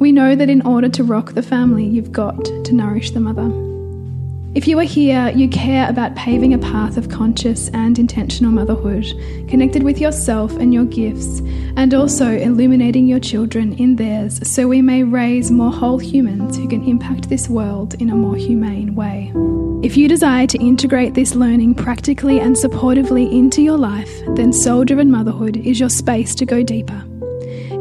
We know that in order to rock the family, you've got to nourish the mother. If you are here, you care about paving a path of conscious and intentional motherhood, connected with yourself and your gifts, and also illuminating your children in theirs so we may raise more whole humans who can impact this world in a more humane way. If you desire to integrate this learning practically and supportively into your life, then Soul Driven Motherhood is your space to go deeper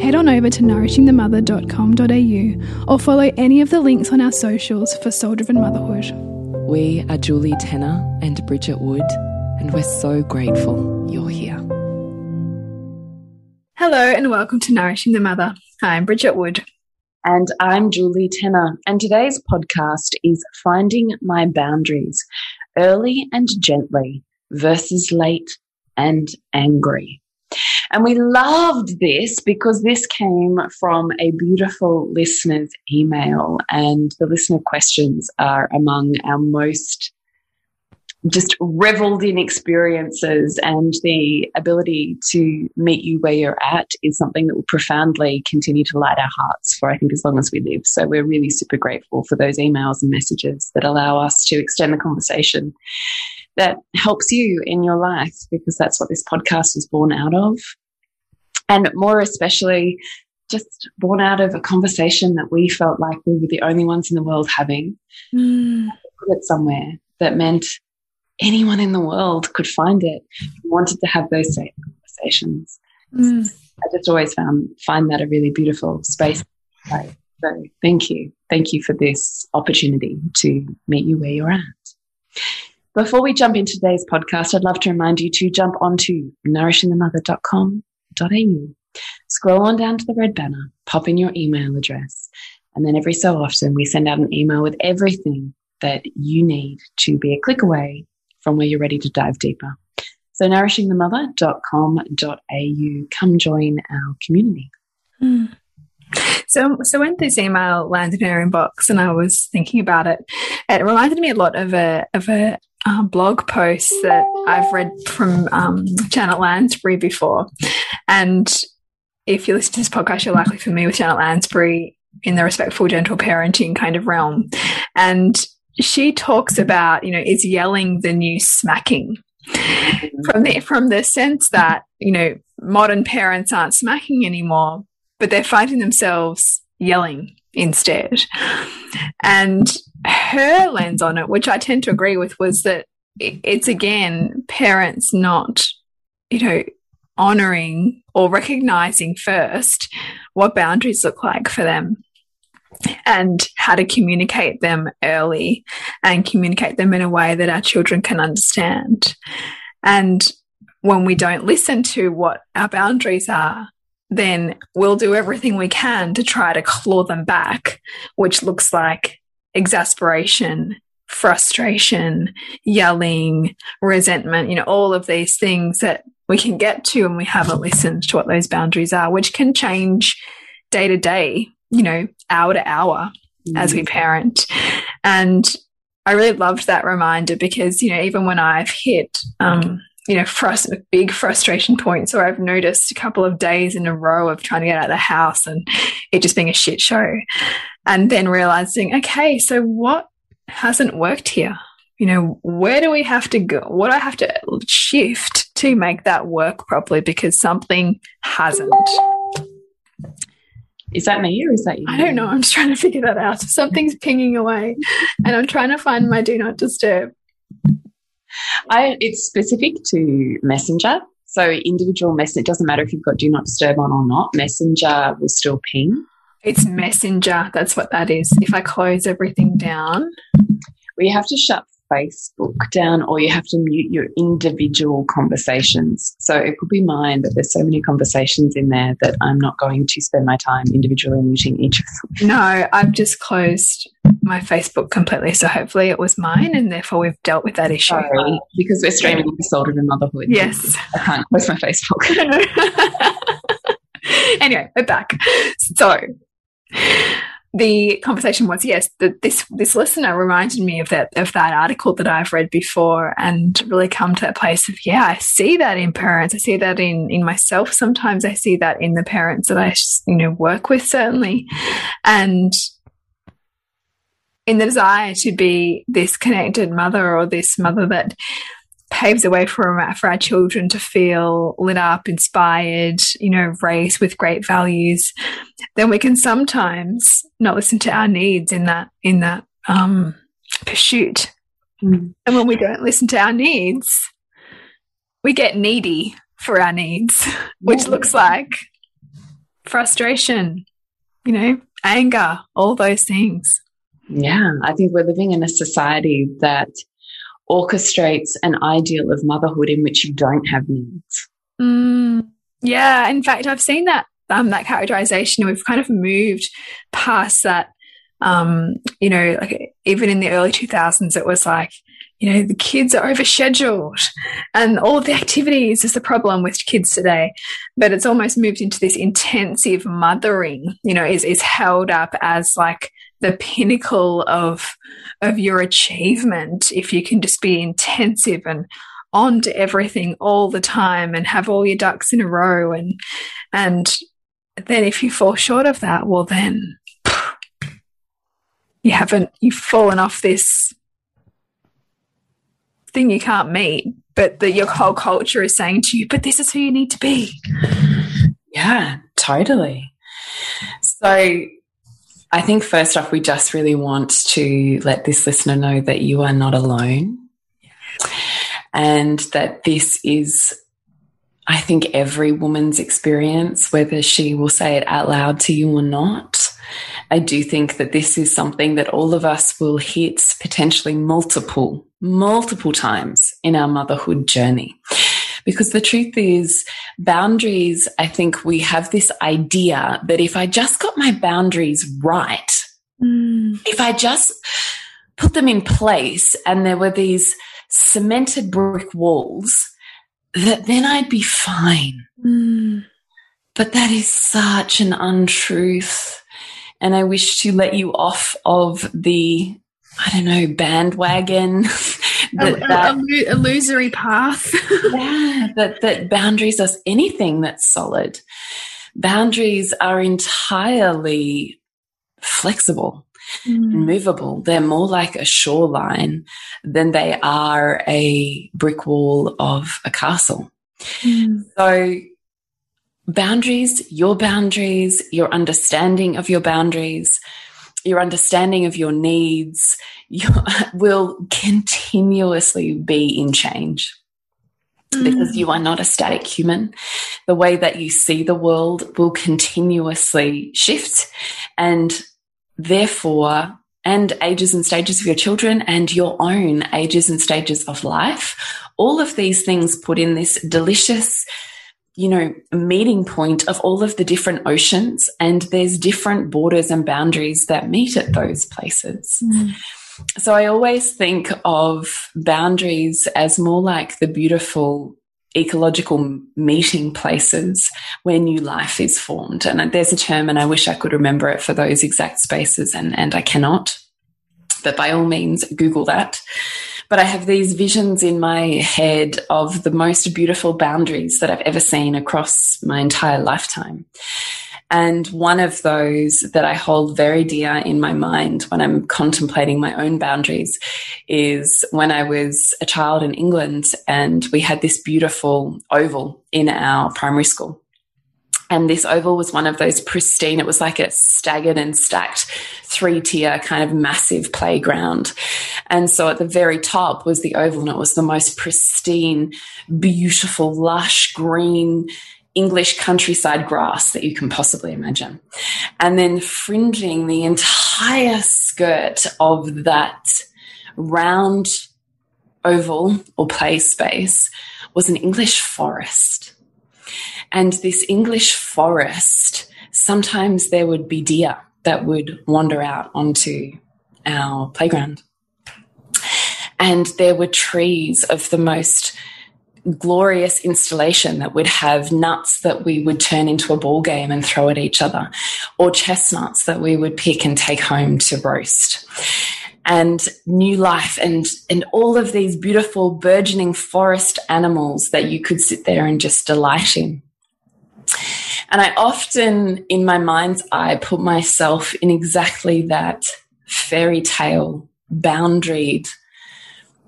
head on over to nourishingthemother.com.au or follow any of the links on our socials for Soul Driven Motherhood. We are Julie Tenner and Bridget Wood, and we're so grateful you're here. Hello, and welcome to Nourishing the Mother. I'm Bridget Wood. And I'm Julie Tenner. And today's podcast is Finding My Boundaries Early and Gently versus Late and Angry. And we loved this because this came from a beautiful listener's email, and the listener questions are among our most just reveled in experiences. And the ability to meet you where you're at is something that will profoundly continue to light our hearts for I think as long as we live. So we're really super grateful for those emails and messages that allow us to extend the conversation that helps you in your life because that's what this podcast was born out of and more especially just born out of a conversation that we felt like we were the only ones in the world having. Mm. Put it somewhere that meant anyone in the world could find it wanted to have those same conversations. Mm. I just always found find that a really beautiful space. So thank you. Thank you for this opportunity to meet you where you're at. Before we jump into today's podcast, I'd love to remind you to jump onto nourishingthemother.com au. Scroll on down to the red banner, pop in your email address, and then every so often we send out an email with everything that you need to be a click away from where you're ready to dive deeper. So nourishingthemother.com.au. Come join our community. Mm. So, so when this email landed in our inbox and I was thinking about it, it reminded me a lot of a of a uh, blog posts that I've read from um, Janet Lansbury before. And if you listen to this podcast, you're likely familiar with Janet Lansbury in the respectful, gentle parenting kind of realm. And she talks about, you know, is yelling the new smacking? From the from the sense that, you know, modern parents aren't smacking anymore, but they're finding themselves yelling instead. And her lens on it, which I tend to agree with, was that it's again parents not, you know, honoring or recognizing first what boundaries look like for them and how to communicate them early and communicate them in a way that our children can understand. And when we don't listen to what our boundaries are, then we'll do everything we can to try to claw them back, which looks like exasperation, frustration, yelling, resentment, you know, all of these things that we can get to and we haven't listened to what those boundaries are, which can change day to day, you know, hour to hour mm. as we parent. And I really loved that reminder because, you know, even when I've hit, um, you know, frust big frustration points, or I've noticed a couple of days in a row of trying to get out of the house and it just being a shit show. And then realizing, okay, so what hasn't worked here? You know, where do we have to go? What do I have to shift to make that work properly? Because something hasn't. Is that me or is that you? I don't know. I'm just trying to figure that out. Something's pinging away and I'm trying to find my do not disturb. I, it's specific to Messenger. So individual message, it doesn't matter if you've got do not disturb on or not, Messenger will still ping. It's Messenger. That's what that is. If I close everything down. We have to shut Facebook down or you have to mute your individual conversations. So it could be mine, but there's so many conversations in there that I'm not going to spend my time individually muting each of them. No, I've just closed my Facebook completely. So hopefully it was mine and therefore we've dealt with that issue. Sorry, because we're streaming the Salt of Motherhood. Yes. I can't close my Facebook. anyway, we're back. So the conversation was yes that this this listener reminded me of that of that article that I've read before and really come to that place of yeah I see that in parents. I see that in in myself sometimes. I see that in the parents that I you know work with certainly. And in the desire to be this connected mother or this mother that paves the way for, for our children to feel lit up, inspired, you know, raised with great values, then we can sometimes not listen to our needs in that, in that, um, pursuit. Mm. And when we don't listen to our needs, we get needy for our needs, which looks like frustration, you know, anger, all those things. Yeah, I think we're living in a society that orchestrates an ideal of motherhood in which you don't have needs. Mm, yeah, in fact, I've seen that um, that characterization. We've kind of moved past that. Um, you know, like even in the early 2000s, it was like, you know, the kids are overscheduled and all the activities is the problem with kids today. But it's almost moved into this intensive mothering, you know, is, is held up as like the pinnacle of of your achievement if you can just be intensive and on to everything all the time and have all your ducks in a row and and then if you fall short of that well then you haven't you've fallen off this thing you can't meet but that your whole culture is saying to you but this is who you need to be. Yeah totally. So I think first off, we just really want to let this listener know that you are not alone and that this is, I think, every woman's experience, whether she will say it out loud to you or not. I do think that this is something that all of us will hit potentially multiple, multiple times in our motherhood journey. Because the truth is, boundaries, I think we have this idea that if I just got my boundaries right, mm. if I just put them in place and there were these cemented brick walls, that then I'd be fine. Mm. But that is such an untruth. And I wish to let you off of the, I don't know, bandwagon that, a, that, a, illusory path. yeah, that, that boundaries are anything that's solid. Boundaries are entirely flexible mm. and movable. They're more like a shoreline than they are a brick wall of a castle. Mm. So boundaries, your boundaries, your understanding of your boundaries, your understanding of your needs you will continuously be in change mm. because you are not a static human. The way that you see the world will continuously shift and therefore and ages and stages of your children and your own ages and stages of life. All of these things put in this delicious you know, meeting point of all of the different oceans, and there's different borders and boundaries that meet at those places. Mm. So I always think of boundaries as more like the beautiful ecological meeting places where new life is formed. And there's a term, and I wish I could remember it for those exact spaces, and, and I cannot. But by all means, Google that. But I have these visions in my head of the most beautiful boundaries that I've ever seen across my entire lifetime. And one of those that I hold very dear in my mind when I'm contemplating my own boundaries is when I was a child in England and we had this beautiful oval in our primary school. And this oval was one of those pristine, it was like a staggered and stacked three tier kind of massive playground. And so at the very top was the oval and it was the most pristine, beautiful, lush green, English countryside grass that you can possibly imagine. And then fringing the entire skirt of that round oval or play space was an English forest. And this English forest, sometimes there would be deer that would wander out onto our playground. And there were trees of the most glorious installation that would have nuts that we would turn into a ball game and throw at each other, or chestnuts that we would pick and take home to roast. And new life and, and all of these beautiful burgeoning forest animals that you could sit there and just delight in. And I often, in my mind's eye, put myself in exactly that fairy tale, boundaried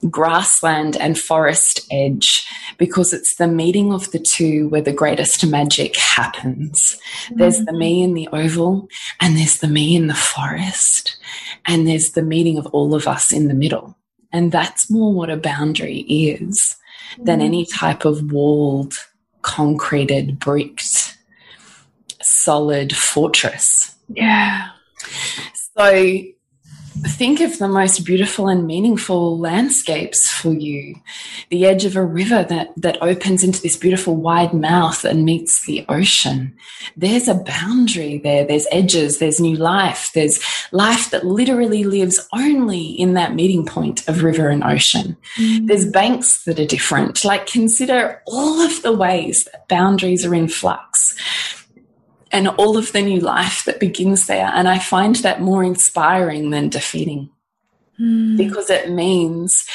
grassland and forest edge because it's the meeting of the two where the greatest magic happens. Mm. There's the me in the oval, and there's the me in the forest, and there's the meeting of all of us in the middle. And that's more what a boundary is mm. than any type of walled, concreted, bricked, solid fortress. Yeah. So think of the most beautiful and meaningful landscapes for you. The edge of a river that, that opens into this beautiful wide mouth and meets the ocean. There's a boundary there. There's edges. There's new life. There's life that literally lives only in that meeting point of river and ocean. Mm. There's banks that are different. Like consider all of the ways that boundaries are in flux and all of the new life that begins there. And I find that more inspiring than defeating mm. because it means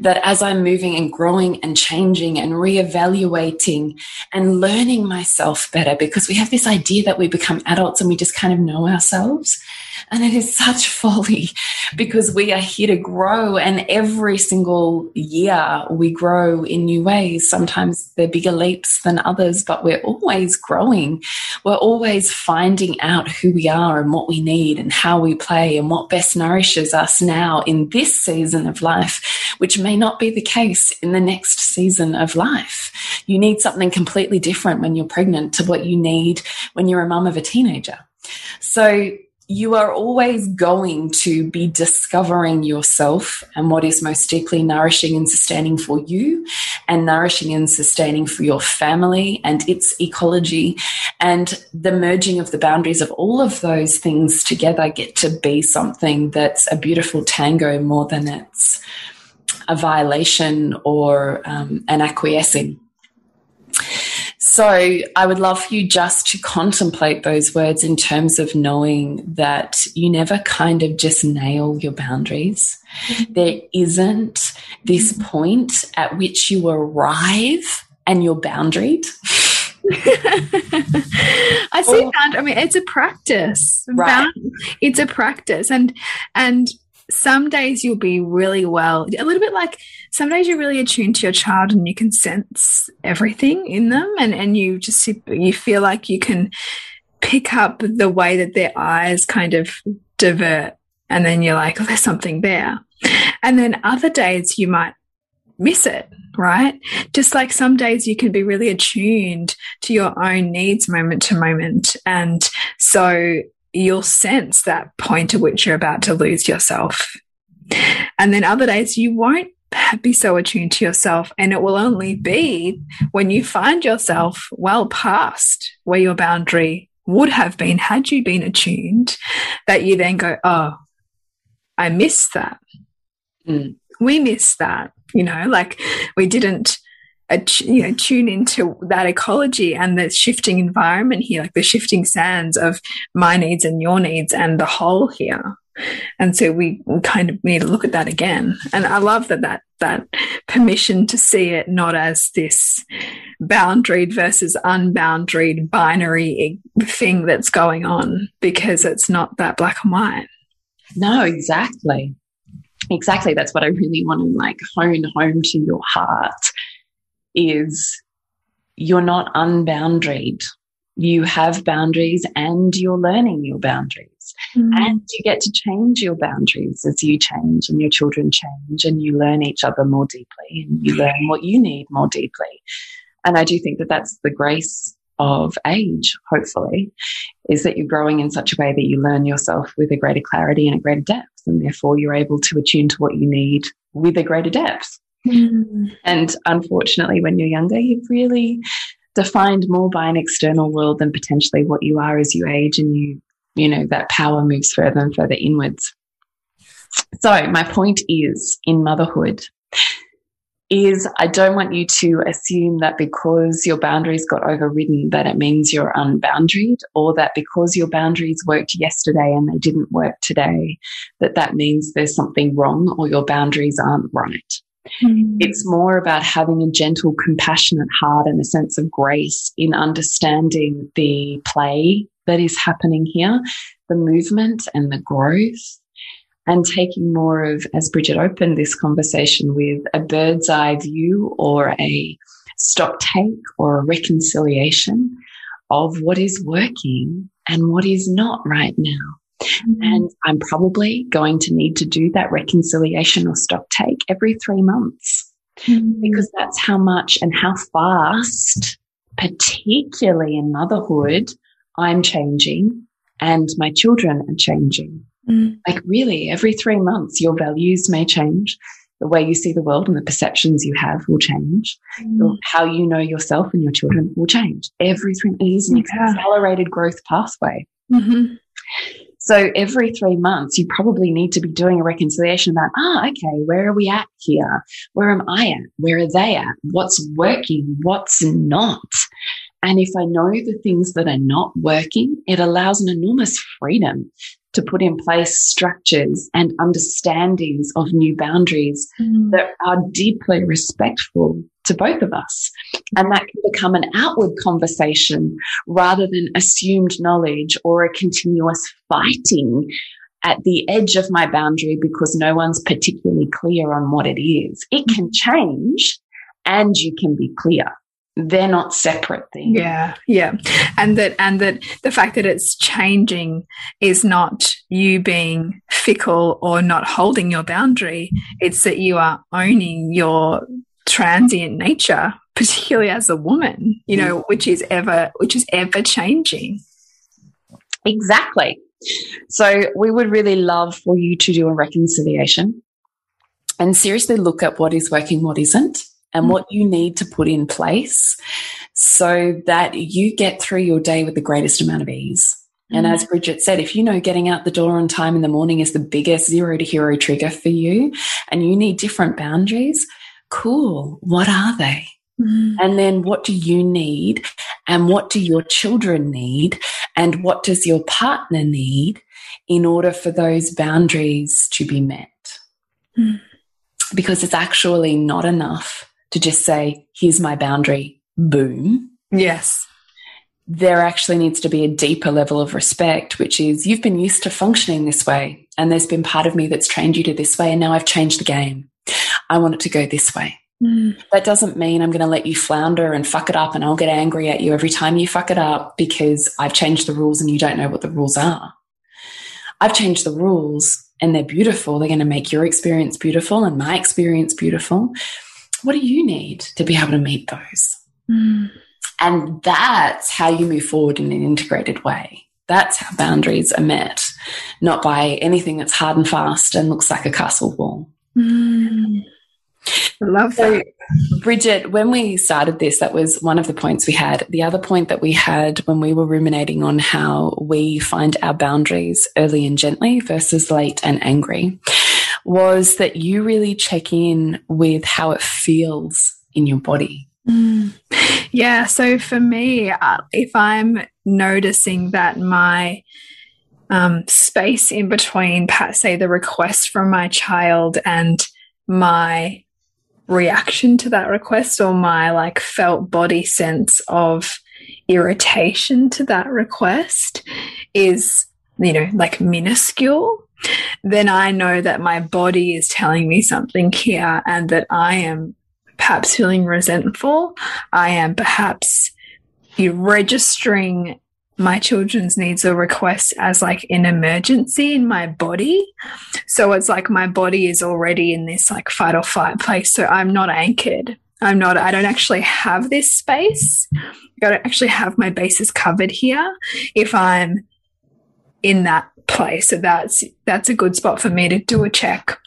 that as I'm moving and growing and changing and reevaluating and learning myself better, because we have this idea that we become adults and we just kind of know ourselves. And it is such folly because we are here to grow. And every single year we grow in new ways. Sometimes they're bigger leaps than others, but we're always growing. We're always finding out who we are and what we need and how we play and what best nourishes us now in this season of life, which may not be the case in the next season of life. You need something completely different when you're pregnant to what you need when you're a mum of a teenager. So you are always going to be discovering yourself and what is most deeply nourishing and sustaining for you and nourishing and sustaining for your family and its ecology and the merging of the boundaries of all of those things together get to be something that's a beautiful tango more than it's a violation or um, an acquiescing so I would love for you just to contemplate those words in terms of knowing that you never kind of just nail your boundaries. Mm-hmm. There isn't this mm-hmm. point at which you arrive and you're boundaried. I see or, I mean, it's a practice. Right. It's a practice, and and some days you'll be really well, a little bit like some days you're really attuned to your child and you can sense everything in them and, and you just, you feel like you can pick up the way that their eyes kind of divert. And then you're like, oh, there's something there. And then other days you might miss it, right? Just like some days you can be really attuned to your own needs moment to moment. And so you'll sense that point at which you're about to lose yourself. And then other days you won't be so attuned to yourself. And it will only be when you find yourself well past where your boundary would have been had you been attuned that you then go, Oh, I missed that. Mm. We missed that. You know, like we didn't you know tune into that ecology and the shifting environment here like the shifting sands of my needs and your needs and the whole here. And so we kind of need to look at that again. And i love that that that permission to see it not as this boundaried versus unboundaried binary thing that's going on because it's not that black and white. No exactly. Exactly. That's what i really want to like hone home to your heart is you're not unboundaried. You have boundaries and you're learning your boundaries. Mm. And you get to change your boundaries as you change and your children change and you learn each other more deeply and you learn what you need more deeply. And I do think that that's the grace of age, hopefully, is that you're growing in such a way that you learn yourself with a greater clarity and a greater depth. And therefore you're able to attune to what you need with a greater depth Mm. And unfortunately, when you're younger, you're really defined more by an external world than potentially what you are as you age and you, you know, that power moves further and further inwards. So my point is in motherhood, is I don't want you to assume that because your boundaries got overridden that it means you're unboundaried or that because your boundaries worked yesterday and they didn't work today, that that means there's something wrong or your boundaries aren't right. Mm. It's more about having a gentle, compassionate heart and a sense of grace in understanding the play that is happening here, the movement and the growth and taking more of, as Bridget opened this conversation with, a bird's eye view or a stock take or a reconciliation of what is working and what is not right now. Mm -hmm. And I'm probably going to need to do that reconciliation or stock take every three months mm -hmm. because that's how much and how fast, particularly in motherhood, I'm changing and my children are changing. Mm. Like really every three months, your values may change. The way you see the world and the perceptions you have will change. Mm. How you know yourself and your children will change. Every three, it is an accelerated growth pathway. Mm -hmm. So every three months, you probably need to be doing a reconciliation about, ah, okay, where are we at here? Where am I at? Where are they at? What's working? What's not? And if I know the things that are not working, it allows an enormous freedom to put in place structures and understandings of new boundaries mm. that are deeply respectful to both of us. And that can become an outward conversation rather than assumed knowledge or a continuous fighting at the edge of my boundary because no one's particularly clear on what it is. It can change and you can be clear they're not separate things. Yeah, yeah. And that and that the fact that it's changing is not you being fickle or not holding your boundary. It's that you are owning your transient nature, particularly as a woman, you know, mm. which is ever which is ever changing. Exactly. So we would really love for you to do a reconciliation and seriously look at what is working, what isn't and what you need to put in place so that you get through your day with the greatest amount of ease. And as Bridget said, if you know getting out the door on time in the morning is the biggest zero to hero trigger for you and you need different boundaries, cool. What are they? Mm. And then what do you need? And what do your children need? And what does your partner need in order for those boundaries to be met? Mm. Because it's actually not enough to just say, here's my boundary, boom. Yes. There actually needs to be a deeper level of respect, which is you've been used to functioning this way. And there's been part of me that's trained you to this way. And now I've changed the game. I want it to go this way. Mm. That doesn't mean I'm going to let you flounder and fuck it up and I'll get angry at you every time you fuck it up because I've changed the rules and you don't know what the rules are. I've changed the rules and they're beautiful. They're going to make your experience beautiful and my experience beautiful what do you need to be able to meet those? Mm. And that's how you move forward in an integrated way. That's how boundaries are met, not by anything that's hard and fast and looks like a castle wall. Mm. I love so, that. Bridget, when we started this, that was one of the points we had. The other point that we had when we were ruminating on how we find our boundaries early and gently versus late and angry was that you really check in with how it feels in your body. Mm. Yeah. So for me, uh, if I'm noticing that my um, space in between, say the request from my child and my reaction to that request or my like felt body sense of irritation to that request is, you know, like minuscule then I know that my body is telling me something here and that I am perhaps feeling resentful. I am perhaps registering my children's needs or requests as like an emergency in my body. So it's like my body is already in this like fight or flight place. So I'm not anchored. I'm not, I don't actually have this space. I don't actually have my bases covered here if I'm in that place. So that's that's a good spot for me to do a check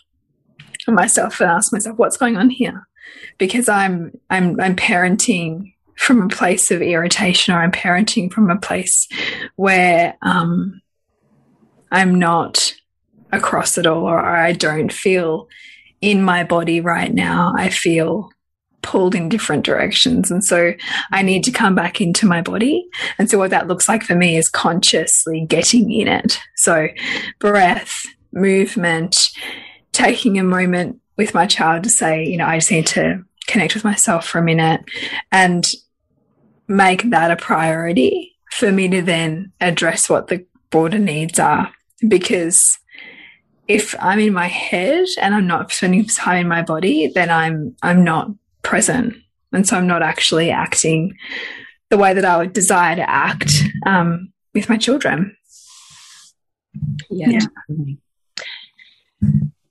myself and ask myself, what's going on here? Because I'm I'm I'm parenting from a place of irritation, or I'm parenting from a place where um, I'm not across it all, or I don't feel in my body right now. I feel pulled in different directions. And so I need to come back into my body. And so what that looks like for me is consciously getting in it. So breath, movement, taking a moment with my child to say, you know, I just need to connect with myself for a minute and make that a priority for me to then address what the broader needs are. Because if I'm in my head and I'm not spending time in my body, then I'm I'm not present. And so I'm not actually acting the way that I would desire to act um, with my children. Yeah, yeah. Definitely.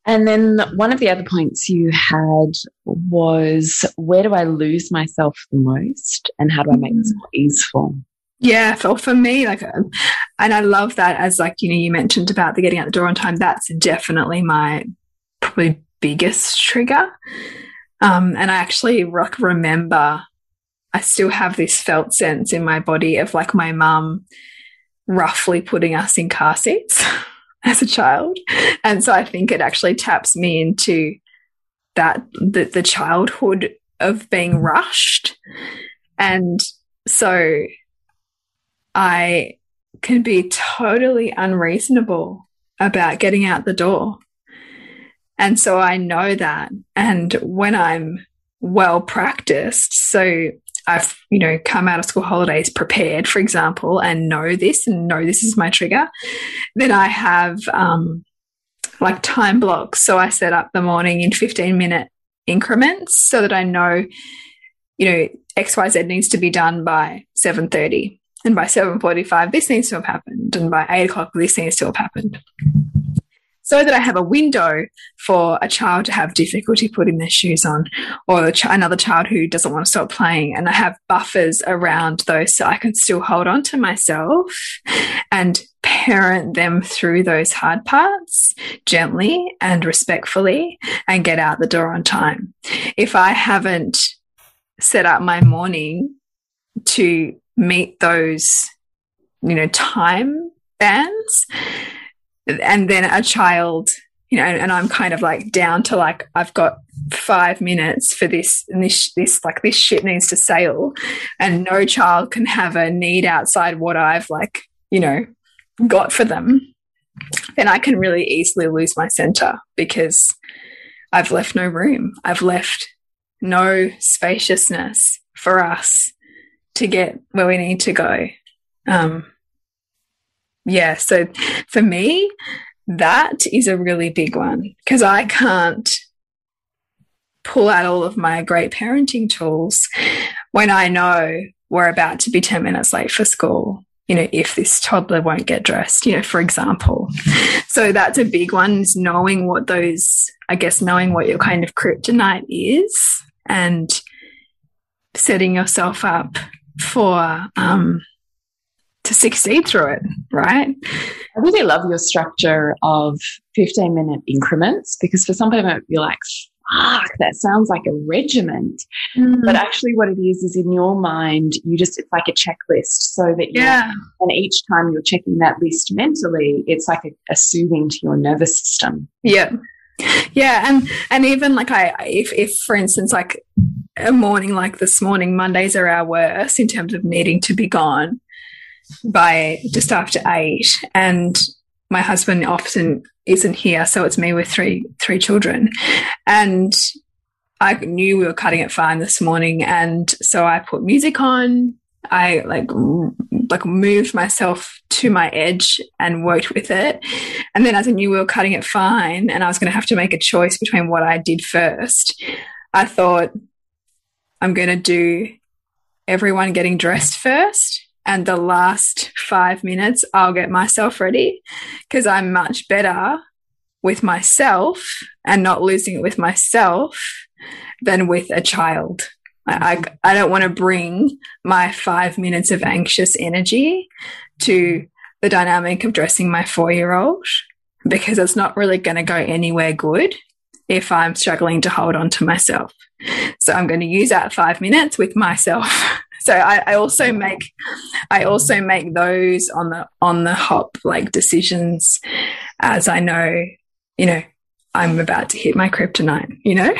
And then one of the other points you had was where do I lose myself the most and how do I make this more easeful? Yeah, for, for me, like, um, and I love that as like, you know, you mentioned about the getting out the door on time. That's definitely my probably biggest trigger. Um, and I actually remember I still have this felt sense in my body of like my mum roughly putting us in car seats as a child. And so I think it actually taps me into that the, the childhood of being rushed. And so I can be totally unreasonable about getting out the door. And so I know that. And when I'm well practiced, so I've, you know, come out of school holidays prepared, for example, and know this and know this is my trigger, then I have um, like time blocks. So I set up the morning in 15 minute increments so that I know, you know, XYZ needs to be done by 7.30 and by 7.45 this needs to have happened and by 8 o'clock this needs to have happened so that I have a window for a child to have difficulty putting their shoes on or ch another child who doesn't want to stop playing. And I have buffers around those so I can still hold on to myself and parent them through those hard parts gently and respectfully and get out the door on time. If I haven't set up my morning to meet those, you know, time bands, and then a child you know and, i'm kind of like down to like i've got five minutes for this and this this like this shit needs to sail and no child can have a need outside what i've like you know got for them then i can really easily lose my center because i've left no room. I've left no spaciousness for us to get where we need to go. Um yeah, so for me, that is a really big one because I can't pull out all of my great parenting tools when I know we're about to be 10 minutes late for school. You know, if this toddler won't get dressed, you know, for example. So that's a big one is knowing what those, I guess, knowing what your kind of kryptonite is and setting yourself up for um, to succeed through it, right? I really love your structure of 15 minute increments because for some people you're like, fuck, that sounds like a regiment. Mm. But actually, what it is is in your mind, you just, it's like a checklist so that yeah. and each time you're checking that list mentally, it's like a, a soothing to your nervous system. Yeah. Yeah. And, and even like I, if, if for instance, like a morning like this morning, Mondays are our worst in terms of needing to be gone by just after eight, and my husband often isn't here, so it's me with three three children, and I knew we were cutting it fine this morning, and so I put music on. I like like moved myself to my edge and worked with it. And then as I knew we were cutting it fine and I was going to have to make a choice between what I did first, I thought I'm going to do everyone getting dressed first and the last five minutes, I'll get myself ready because I'm much better with myself and not losing it with myself than with a child. I, I, don't want to bring my five minutes of anxious energy to the dynamic of dressing my four year old because it's not really going to go anywhere good if I'm struggling to hold on to myself. So I'm going to use that five minutes with myself. So I, I also make I also make those on the on the hop like decisions as I know, you know, I'm about to hit my kryptonite, you know?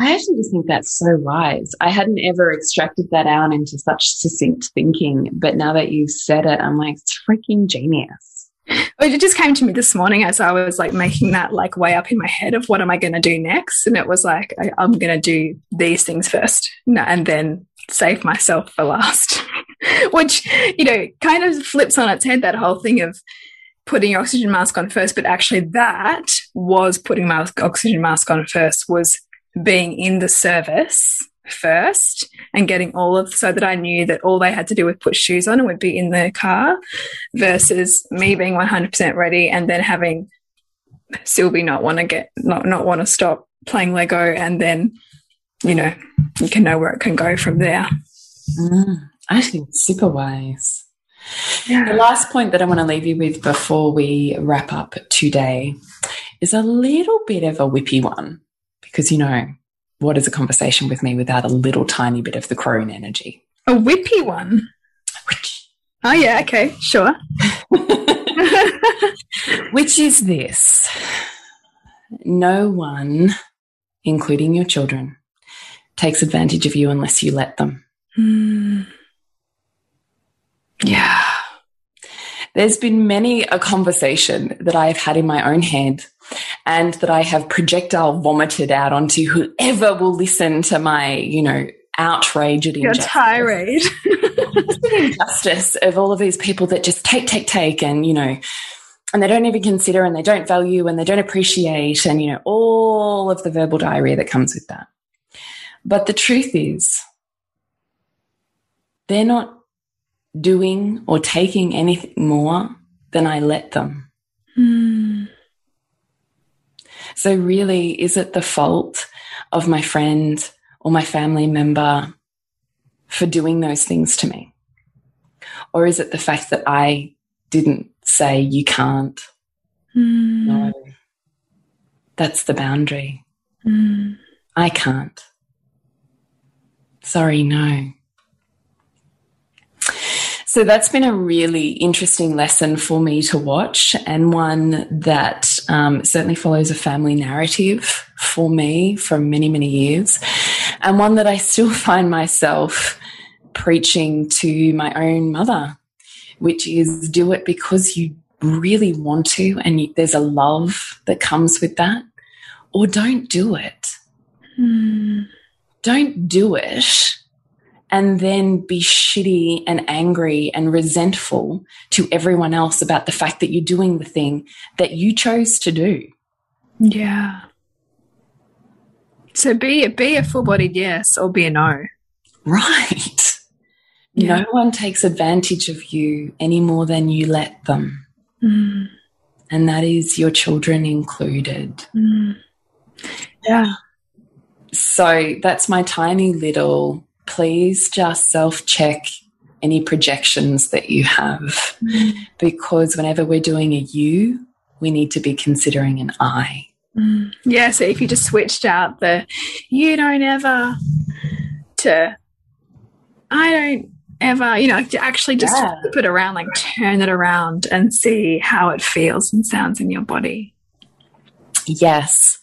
I actually just think that's so wise. I hadn't ever extracted that out into such succinct thinking, but now that you've said it, I'm like, it's freaking genius. It just came to me this morning as I was like making that like way up in my head of what am I going to do next, and it was like I, am going to do these things first, and then save myself for last, which you know kind of flips on its head that whole thing of putting your oxygen mask on first, but actually that was putting my oxygen mask on first was being in the service first and getting all of so that I knew that all they had to do was put shoes on and would be in the car versus me being 100% ready and then having Sylvie not want to get not not want to stop playing Lego and then you know you can know where it can go from there. Mm, I think super wise. Yeah. The last point that I want to leave you with before we wrap up today is a little bit of a whippy one because, you know, what is a conversation with me without a little tiny bit of the crone energy? A whippy one? Oh, yeah, okay, sure. Which is this no one, including your children, takes advantage of you unless you let them. Mm. Yeah. There's been many a conversation that I have had in my own head and that I have projectile vomited out onto whoever will listen to my, you know, outrage at Your tirade. injustice of all of these people that just take, take, take and, you know, and they don't even consider and they don't value and they don't appreciate and, you know, all of the verbal diarrhea that comes with that. But the truth is, they're not doing or taking anything more than I let them. Mm. So, really, is it the fault of my friend or my family member for doing those things to me? Or is it the fact that I didn't say you can't? Mm. No. That's the boundary. Mm. I can't. Sorry, no. So that's been a really interesting lesson for me to watch, and one that um, certainly follows a family narrative for me for many, many years, and one that I still find myself preaching to my own mother, which is do it because you really want to, and you, there's a love that comes with that, or don't do it. Mm. Don't do it and then be shitty and angry and resentful to everyone else about the fact that you're doing the thing that you chose to do. Yeah. So be a, be a full bodied yes or be a no. Right. Yeah. No one takes advantage of you any more than you let them. Mm. And that is your children included. Mm. Yeah. So that's my tiny little please just self check any projections that you have mm. because whenever we're doing a you, we need to be considering an I. Mm. Yeah, so if you just switched out the you don't ever to I don't ever, you know, to actually just yeah. flip it around, like turn it around and see how it feels and sounds in your body. Yes.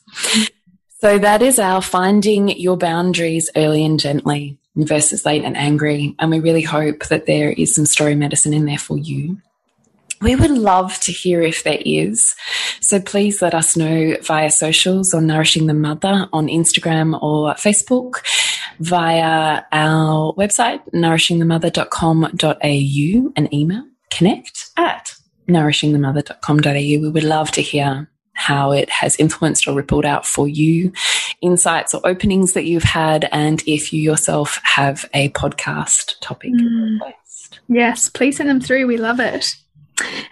So that is our finding your boundaries early and gently versus late and angry. And we really hope that there is some story medicine in there for you. We would love to hear if there is. So please let us know via socials or Nourishing the Mother on Instagram or Facebook, via our website, nourishingthemother.com.au, and email connect at nourishingthemother.com.au. We would love to hear how it has influenced or rippled out for you, insights or openings that you've had, and if you yourself have a podcast topic mm. request. Yes, please send them through. We love it.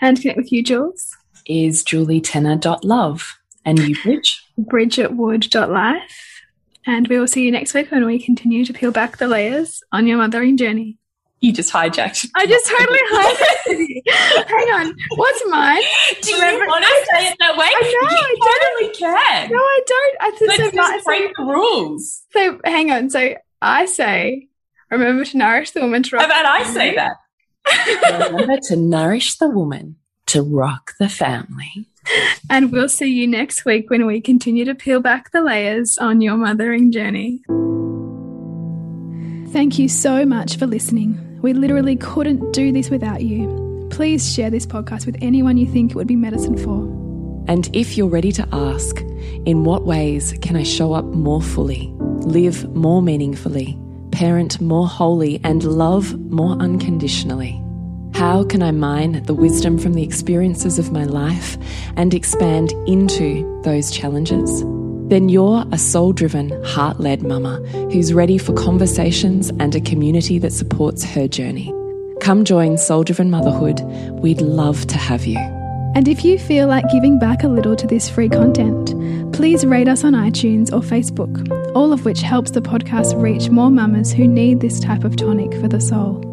And connect with you, Jules. Is julietenner.love. And you, Bridge? bridgetwood.life. And we will see you next week when we continue to peel back the layers on your mothering journey. You just hijacked. I just totally hijacked Hang on. What's mine. Do you Remember, want to say it that way? I know, you I totally can. No, I don't. I think so. Just break the rules. So hang on. So I say, remember to nourish the woman to rock. How about I say that? remember to nourish the woman to rock the family. And we'll see you next week when we continue to peel back the layers on your mothering journey. Thank you so much for listening. We literally couldn't do this without you. Please share this podcast with anyone you think it would be medicine for. And if you're ready to ask, in what ways can I show up more fully, live more meaningfully, parent more wholly, and love more unconditionally? How can I mine the wisdom from the experiences of my life and expand into those challenges? Then you're a soul driven, heart led mama who's ready for conversations and a community that supports her journey. Come join Soul Driven Motherhood. We'd love to have you. And if you feel like giving back a little to this free content, please rate us on iTunes or Facebook, all of which helps the podcast reach more mamas who need this type of tonic for the soul.